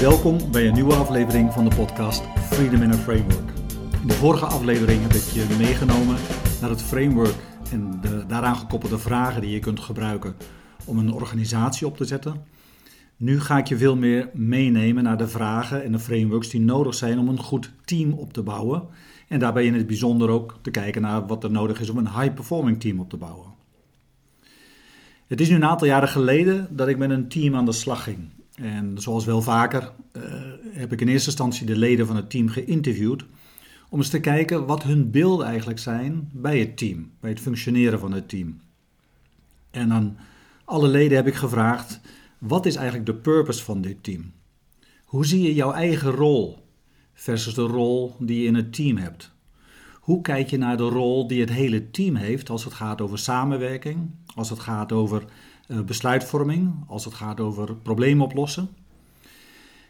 Welkom bij een nieuwe aflevering van de podcast Freedom in a Framework. In de vorige aflevering heb ik je meegenomen naar het framework en de daaraan gekoppelde vragen die je kunt gebruiken om een organisatie op te zetten. Nu ga ik je veel meer meenemen naar de vragen en de frameworks die nodig zijn om een goed team op te bouwen. En daarbij in het bijzonder ook te kijken naar wat er nodig is om een high-performing team op te bouwen. Het is nu een aantal jaren geleden dat ik met een team aan de slag ging. En zoals wel vaker uh, heb ik in eerste instantie de leden van het team geïnterviewd om eens te kijken wat hun beelden eigenlijk zijn bij het team, bij het functioneren van het team. En aan alle leden heb ik gevraagd: wat is eigenlijk de purpose van dit team? Hoe zie je jouw eigen rol versus de rol die je in het team hebt? Hoe kijk je naar de rol die het hele team heeft als het gaat over samenwerking, als het gaat over besluitvorming, als het gaat over problemen oplossen?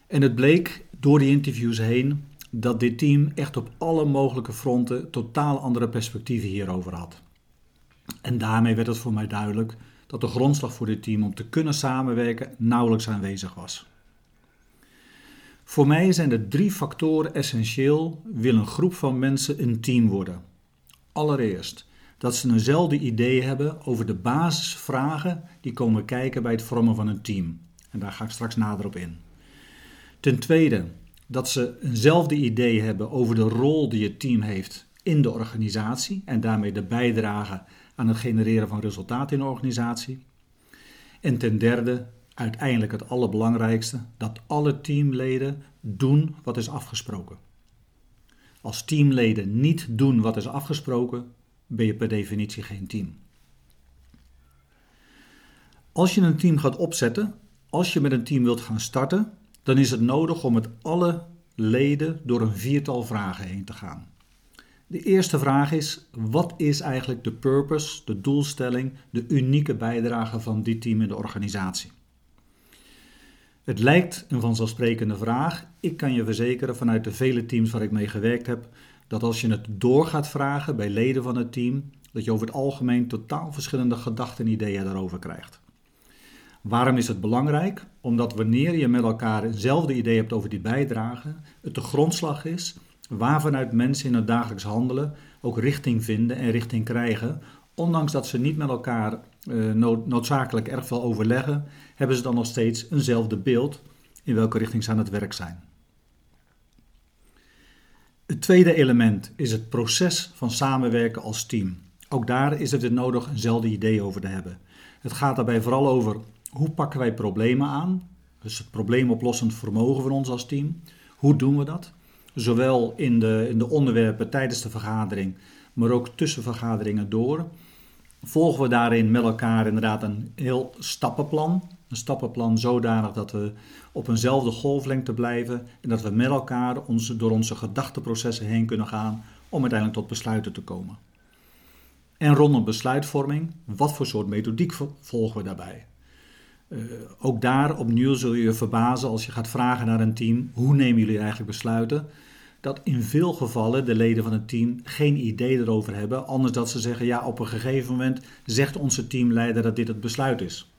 En het bleek door die interviews heen dat dit team echt op alle mogelijke fronten totaal andere perspectieven hierover had. En daarmee werd het voor mij duidelijk dat de grondslag voor dit team om te kunnen samenwerken nauwelijks aanwezig was. Voor mij zijn er drie factoren essentieel wil een groep van mensen een team worden. Allereerst dat ze eenzelfde idee hebben over de basisvragen die komen kijken bij het vormen van een team. En daar ga ik straks nader op in. Ten tweede dat ze eenzelfde idee hebben over de rol die het team heeft in de organisatie en daarmee de bijdrage aan het genereren van resultaten in de organisatie. En ten derde, uiteindelijk het allerbelangrijkste, dat alle teamleden doen wat is afgesproken. Als teamleden niet doen wat is afgesproken, ben je per definitie geen team. Als je een team gaat opzetten, als je met een team wilt gaan starten, dan is het nodig om met alle leden door een viertal vragen heen te gaan. De eerste vraag is: wat is eigenlijk de purpose, de doelstelling, de unieke bijdrage van dit team in de organisatie? Het lijkt een vanzelfsprekende vraag. Ik kan je verzekeren vanuit de vele teams waar ik mee gewerkt heb, dat als je het door gaat vragen bij leden van het team, dat je over het algemeen totaal verschillende gedachten en ideeën daarover krijgt. Waarom is het belangrijk? Omdat wanneer je met elkaar hetzelfde idee hebt over die bijdrage, het de grondslag is waarvanuit mensen in het dagelijks handelen ook richting vinden en richting krijgen. Ondanks dat ze niet met elkaar uh, noodzakelijk erg veel overleggen, hebben ze dan nog steeds eenzelfde beeld in welke richting ze aan het werk zijn. Het tweede element is het proces van samenwerken als team. Ook daar is het nodig eenzelfde idee over te hebben. Het gaat daarbij vooral over hoe pakken wij problemen aan, dus het probleemoplossend vermogen van ons als team. Hoe doen we dat? Zowel in de, in de onderwerpen tijdens de vergadering, maar ook tussen vergaderingen door. Volgen we daarin met elkaar inderdaad een heel stappenplan. Een stappenplan zodanig dat we op eenzelfde golflengte blijven en dat we met elkaar onze, door onze gedachteprocessen heen kunnen gaan om uiteindelijk tot besluiten te komen. En rondom besluitvorming, wat voor soort methodiek volgen we daarbij? Uh, ook daar opnieuw zul je je verbazen als je gaat vragen naar een team: hoe nemen jullie eigenlijk besluiten? Dat in veel gevallen de leden van het team geen idee erover hebben, anders dat ze zeggen: ja, op een gegeven moment zegt onze teamleider dat dit het besluit is.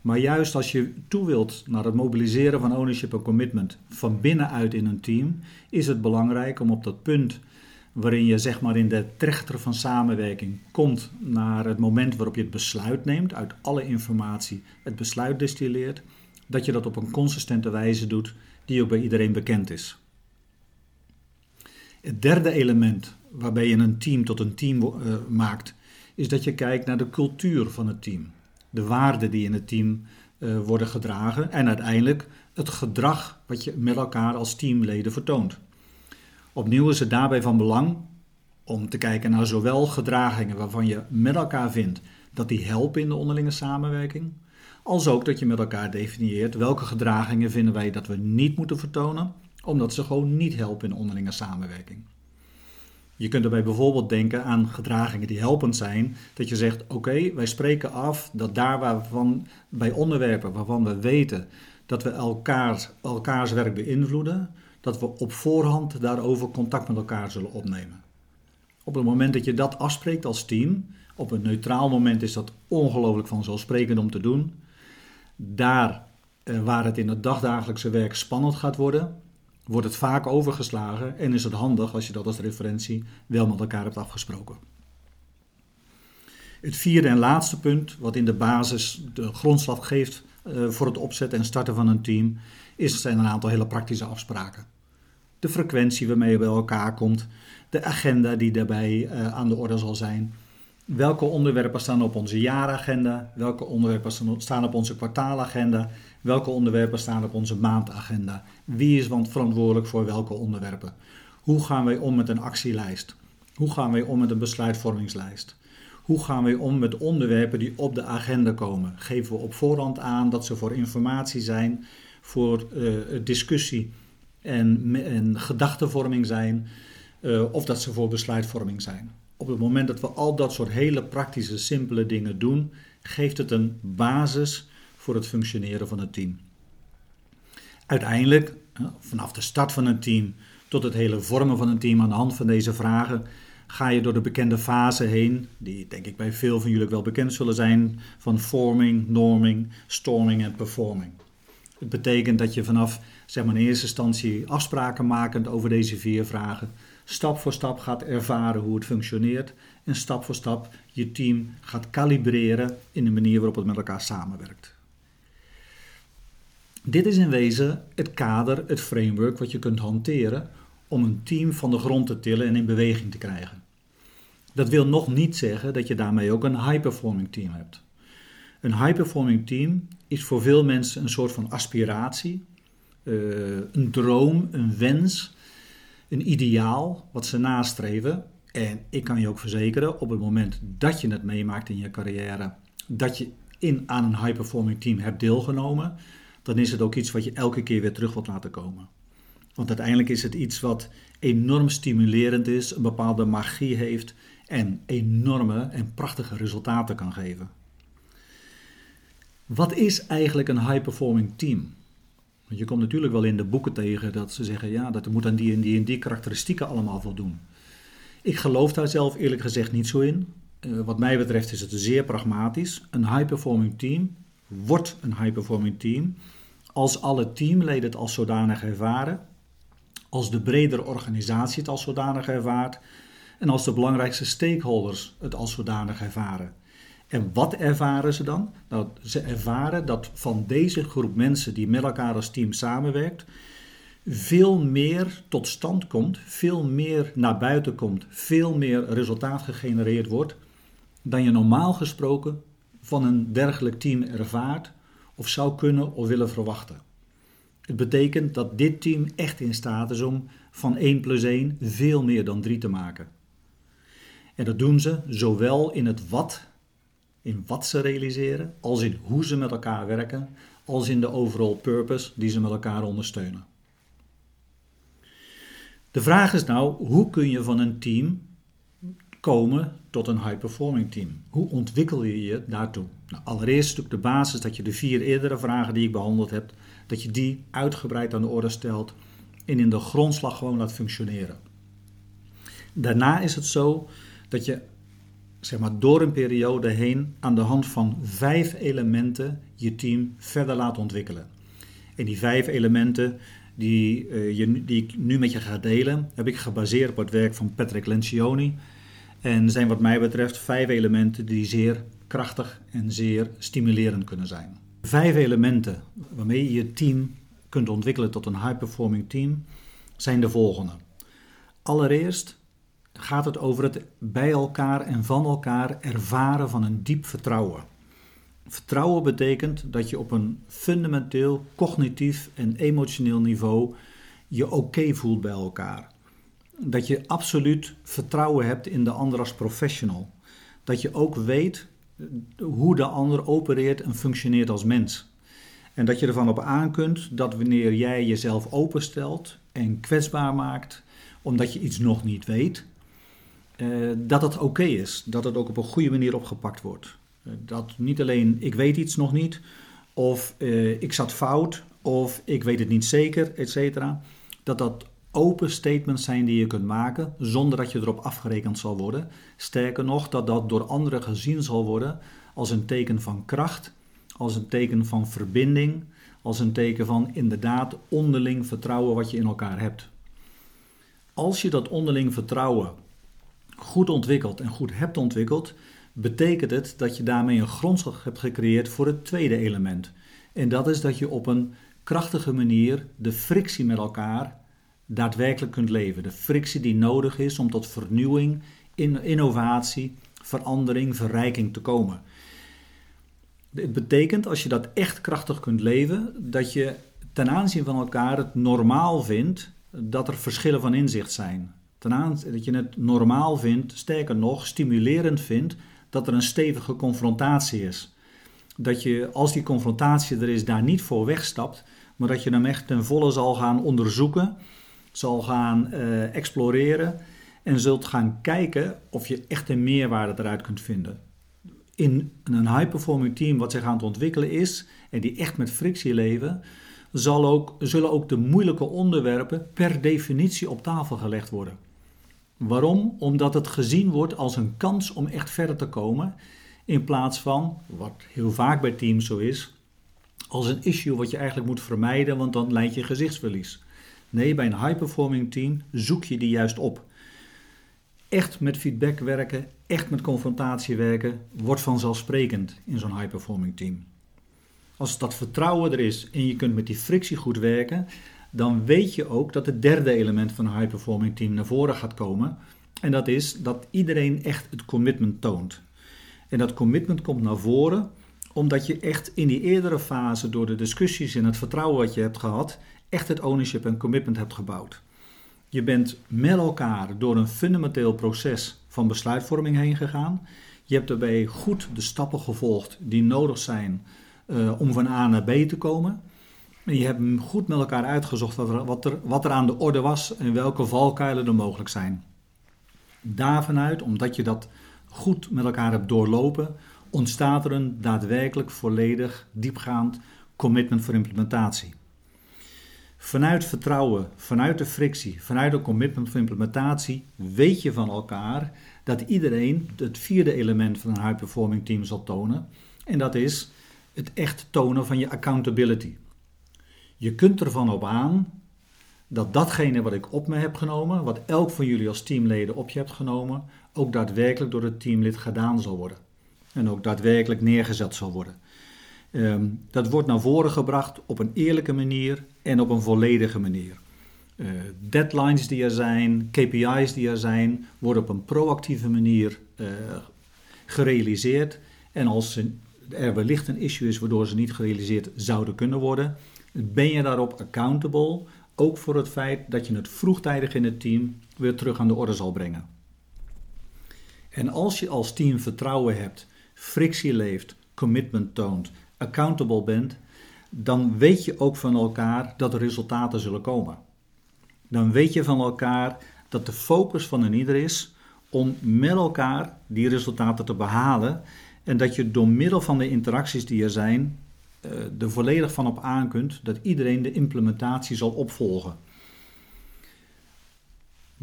Maar juist als je toe wilt naar het mobiliseren van ownership en commitment van binnenuit in een team, is het belangrijk om op dat punt waarin je zeg maar in de trechter van samenwerking komt naar het moment waarop je het besluit neemt, uit alle informatie het besluit distilleert, dat je dat op een consistente wijze doet die ook bij iedereen bekend is. Het derde element waarbij je een team tot een team uh, maakt, is dat je kijkt naar de cultuur van het team, de waarden die in het team uh, worden gedragen en uiteindelijk het gedrag wat je met elkaar als teamleden vertoont. Opnieuw is het daarbij van belang om te kijken naar zowel gedragingen waarvan je met elkaar vindt dat die helpen in de onderlinge samenwerking, als ook dat je met elkaar definieert welke gedragingen vinden wij dat we niet moeten vertonen, omdat ze gewoon niet helpen in onderlinge samenwerking. Je kunt erbij bijvoorbeeld denken aan gedragingen die helpend zijn, dat je zegt: oké, wij spreken af dat daar waarvan bij onderwerpen waarvan we weten dat we elkaars, elkaars werk beïnvloeden, dat we op voorhand daarover contact met elkaar zullen opnemen. Op het moment dat je dat afspreekt als team, op een neutraal moment is dat ongelooflijk vanzelfsprekend om te doen. Daar uh, waar het in het dagdagelijkse werk spannend gaat worden, wordt het vaak overgeslagen en is het handig als je dat als referentie wel met elkaar hebt afgesproken. Het vierde en laatste punt, wat in de basis de grondslag geeft uh, voor het opzetten en starten van een team, is, zijn een aantal hele praktische afspraken. De frequentie waarmee je bij elkaar komt, de agenda die daarbij uh, aan de orde zal zijn. Welke onderwerpen staan op onze jaaragenda? Welke onderwerpen staan op onze kwartaalagenda? Welke onderwerpen staan op onze maandagenda? Wie is verantwoordelijk voor welke onderwerpen? Hoe gaan wij om met een actielijst? Hoe gaan wij om met een besluitvormingslijst? Hoe gaan wij om met onderwerpen die op de agenda komen? Geven we op voorhand aan dat ze voor informatie zijn, voor uh, discussie en, en gedachtenvorming zijn, uh, of dat ze voor besluitvorming zijn? Op het moment dat we al dat soort hele praktische, simpele dingen doen, geeft het een basis voor het functioneren van het team. Uiteindelijk, vanaf de start van een team tot het hele vormen van een team aan de hand van deze vragen, ga je door de bekende fase heen, die denk ik bij veel van jullie wel bekend zullen zijn, van forming, norming, storming en performing. Het betekent dat je vanaf zeg maar, in eerste instantie afspraken makend over deze vier vragen, stap voor stap gaat ervaren hoe het functioneert en stap voor stap je team gaat kalibreren in de manier waarop het met elkaar samenwerkt. Dit is in wezen het kader, het framework wat je kunt hanteren om een team van de grond te tillen en in beweging te krijgen. Dat wil nog niet zeggen dat je daarmee ook een high-performing team hebt. Een high-performing team is voor veel mensen een soort van aspiratie, uh, een droom, een wens, een ideaal wat ze nastreven. En ik kan je ook verzekeren, op het moment dat je het meemaakt in je carrière, dat je in, aan een high-performing team hebt deelgenomen, dan is het ook iets wat je elke keer weer terug wilt laten komen. Want uiteindelijk is het iets wat enorm stimulerend is, een bepaalde magie heeft en enorme en prachtige resultaten kan geven. Wat is eigenlijk een high-performing team? Want je komt natuurlijk wel in de boeken tegen dat ze zeggen, ja, dat moet aan die en die en die karakteristieken allemaal voldoen. Ik geloof daar zelf eerlijk gezegd niet zo in. Uh, wat mij betreft is het zeer pragmatisch. Een high-performing team wordt een high-performing team als alle teamleden het als zodanig ervaren, als de bredere organisatie het als zodanig ervaart en als de belangrijkste stakeholders het als zodanig ervaren. En wat ervaren ze dan? Nou, ze ervaren dat van deze groep mensen die met elkaar als team samenwerkt, veel meer tot stand komt, veel meer naar buiten komt, veel meer resultaat gegenereerd wordt dan je normaal gesproken van een dergelijk team ervaart of zou kunnen of willen verwachten. Het betekent dat dit team echt in staat is om van 1 plus 1 veel meer dan 3 te maken. En dat doen ze zowel in het wat, in wat ze realiseren, als in hoe ze met elkaar werken, als in de overall purpose die ze met elkaar ondersteunen. De vraag is nou, hoe kun je van een team komen tot een high-performing team? Hoe ontwikkel je je daartoe? Nou, allereerst natuurlijk de basis dat je de vier eerdere vragen die ik behandeld heb, dat je die uitgebreid aan de orde stelt en in de grondslag gewoon laat functioneren. Daarna is het zo dat je zeg maar, door een periode heen aan de hand van vijf elementen je team verder laat ontwikkelen. En die vijf elementen die, uh, je, die ik nu met je ga delen, heb ik gebaseerd op het werk van Patrick Lencioni. En zijn wat mij betreft vijf elementen die zeer krachtig en zeer stimulerend kunnen zijn. Vijf elementen waarmee je je team kunt ontwikkelen tot een high-performing team zijn de volgende. Allereerst gaat het over het bij elkaar en van elkaar ervaren van een diep vertrouwen. Vertrouwen betekent dat je op een fundamenteel cognitief en emotioneel niveau je oké voelt bij elkaar. Dat je absoluut vertrouwen hebt in de ander als professional. Dat je ook weet hoe de ander opereert en functioneert als mens. En dat je ervan op aan kunt dat wanneer jij jezelf openstelt en kwetsbaar maakt, omdat je iets nog niet weet, eh, dat het oké is. Dat het ook op een goede manier opgepakt wordt. Eh, dat niet alleen ik weet iets nog niet, of eh, ik zat fout, of ik weet het niet zeker, et cetera. Dat dat open statements zijn die je kunt maken zonder dat je erop afgerekend zal worden. Sterker nog, dat dat door anderen gezien zal worden als een teken van kracht, als een teken van verbinding, als een teken van inderdaad onderling vertrouwen wat je in elkaar hebt. Als je dat onderling vertrouwen goed ontwikkelt en goed hebt ontwikkeld, betekent het dat je daarmee een grondslag hebt gecreëerd voor het tweede element. En dat is dat je op een krachtige manier de frictie met elkaar daadwerkelijk kunt leven. De frictie die nodig is om tot vernieuwing, innovatie, verandering, verrijking te komen. Het betekent, als je dat echt krachtig kunt leven, dat je ten aanzien van elkaar het normaal vindt dat er verschillen van inzicht zijn. Ten aanzien dat je het normaal vindt, sterker nog, stimulerend vindt dat er een stevige confrontatie is. Dat je, als die confrontatie er is, daar niet voor wegstapt, maar dat je hem echt ten volle zal gaan onderzoeken, zal gaan uh, exploreren en zult gaan kijken of je echt een meerwaarde eruit kunt vinden. In een high-performing team wat zich aan het ontwikkelen is en die echt met frictie leven, zal ook, zullen ook de moeilijke onderwerpen per definitie op tafel gelegd worden. Waarom? Omdat het gezien wordt als een kans om echt verder te komen, in plaats van, wat heel vaak bij teams zo is, als een issue wat je eigenlijk moet vermijden, want dan leidt je gezichtsverlies. Nee, bij een high-performing team zoek je die juist op. Echt met feedback werken, echt met confrontatie werken, wordt vanzelfsprekend in zo'n high-performing team. Als dat vertrouwen er is en je kunt met die frictie goed werken, dan weet je ook dat het derde element van een high-performing team naar voren gaat komen. En dat is dat iedereen echt het commitment toont. En dat commitment komt naar voren omdat je echt in die eerdere fase door de discussies en het vertrouwen wat je hebt gehad, echt het ownership en commitment hebt gebouwd. Je bent met elkaar door een fundamenteel proces van besluitvorming heen gegaan. Je hebt daarbij goed de stappen gevolgd die nodig zijn uh, om van A naar B te komen. Je hebt goed met elkaar uitgezocht wat er, wat, er, wat er aan de orde was en welke valkuilen er mogelijk zijn. Daarvanuit, omdat je dat goed met elkaar hebt doorlopen, ontstaat er een daadwerkelijk volledig diepgaand commitment voor implementatie. Vanuit vertrouwen, vanuit de frictie, vanuit de commitment voor implementatie weet je van elkaar dat iedereen het vierde element van een high performing team zal tonen. En dat is het echt tonen van je accountability. Je kunt ervan op aan dat datgene wat ik op me heb genomen, wat elk van jullie als teamleden op je hebt genomen, ook daadwerkelijk door het teamlid gedaan zal worden. En ook daadwerkelijk neergezet zal worden. Ehm, dat wordt naar voren gebracht op een eerlijke manier en op een volledige manier. Uh, deadlines die er zijn, KPI's die er zijn, worden op een proactieve manier uh, gerealiseerd. En als er wellicht een issue is waardoor ze niet gerealiseerd zouden kunnen worden, ben je daarop accountable. Ook voor het feit dat je het vroegtijdig in het team weer terug aan de orde zal brengen. En als je als team vertrouwen hebt, frictie leeft, commitment toont, accountable bent, dan weet je ook van elkaar dat er resultaten zullen komen. Dan weet je van elkaar dat de focus van een ieder is om met elkaar die resultaten te behalen en dat je door middel van de interacties die er zijn er volledig van op aan kunt dat iedereen de implementatie zal opvolgen.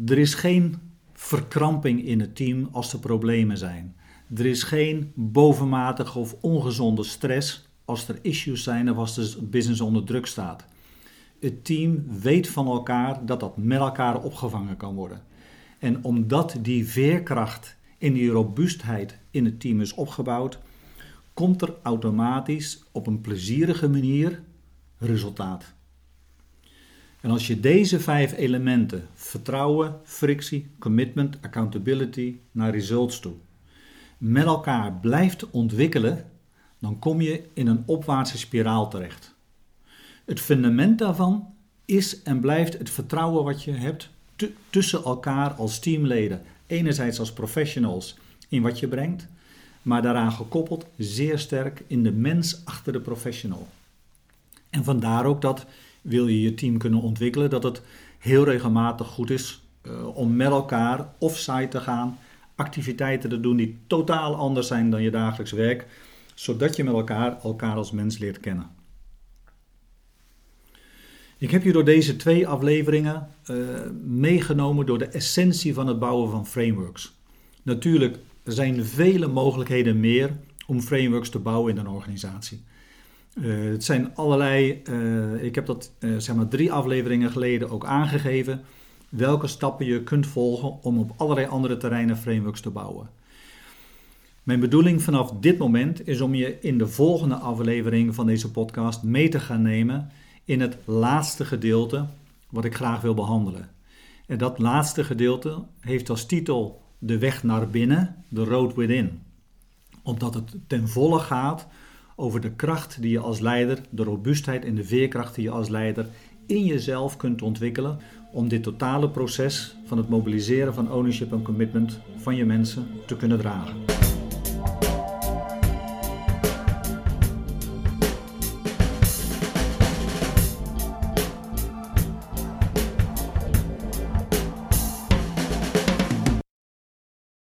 Er is geen verkramping in het team als er problemen zijn. Er is geen bovenmatige of ongezonde stress als er issues zijn of als de business onder druk staat. Het team weet van elkaar dat dat met elkaar opgevangen kan worden. En omdat die veerkracht en die robuustheid in het team is opgebouwd, komt er automatisch op een plezierige manier resultaat. En als je deze vijf elementen, vertrouwen, frictie, commitment, accountability, naar results toe, met elkaar blijft ontwikkelen, dan kom je in een opwaartse spiraal terecht. Het fundament daarvan is en blijft het vertrouwen wat je hebt tussen elkaar als teamleden. Enerzijds als professionals in wat je brengt, maar daaraan gekoppeld zeer sterk in de mens achter de professional. En vandaar ook dat, wil je je team kunnen ontwikkelen, dat het heel regelmatig goed is uh, om met elkaar offsite te gaan, activiteiten te doen die totaal anders zijn dan je dagelijks werk, zodat je met elkaar elkaar als mens leert kennen. Ik heb je door deze twee afleveringen uh, meegenomen door de essentie van het bouwen van frameworks. Natuurlijk er zijn vele mogelijkheden meer om frameworks te bouwen in een organisatie. Uh, het zijn allerlei, uh, ik heb dat uh, zeg maar drie afleveringen geleden ook aangegeven, welke stappen je kunt volgen om op allerlei andere terreinen frameworks te bouwen. Mijn bedoeling vanaf dit moment is om je in de volgende aflevering van deze podcast mee te gaan nemen in het laatste gedeelte wat ik graag wil behandelen. En dat laatste gedeelte heeft als titel De weg naar binnen, The Road Within. Omdat het ten volle gaat over de kracht die je als leider, de robuustheid en de veerkracht die je als leider in jezelf kunt ontwikkelen om dit totale proces van het mobiliseren van ownership en commitment van je mensen te kunnen dragen.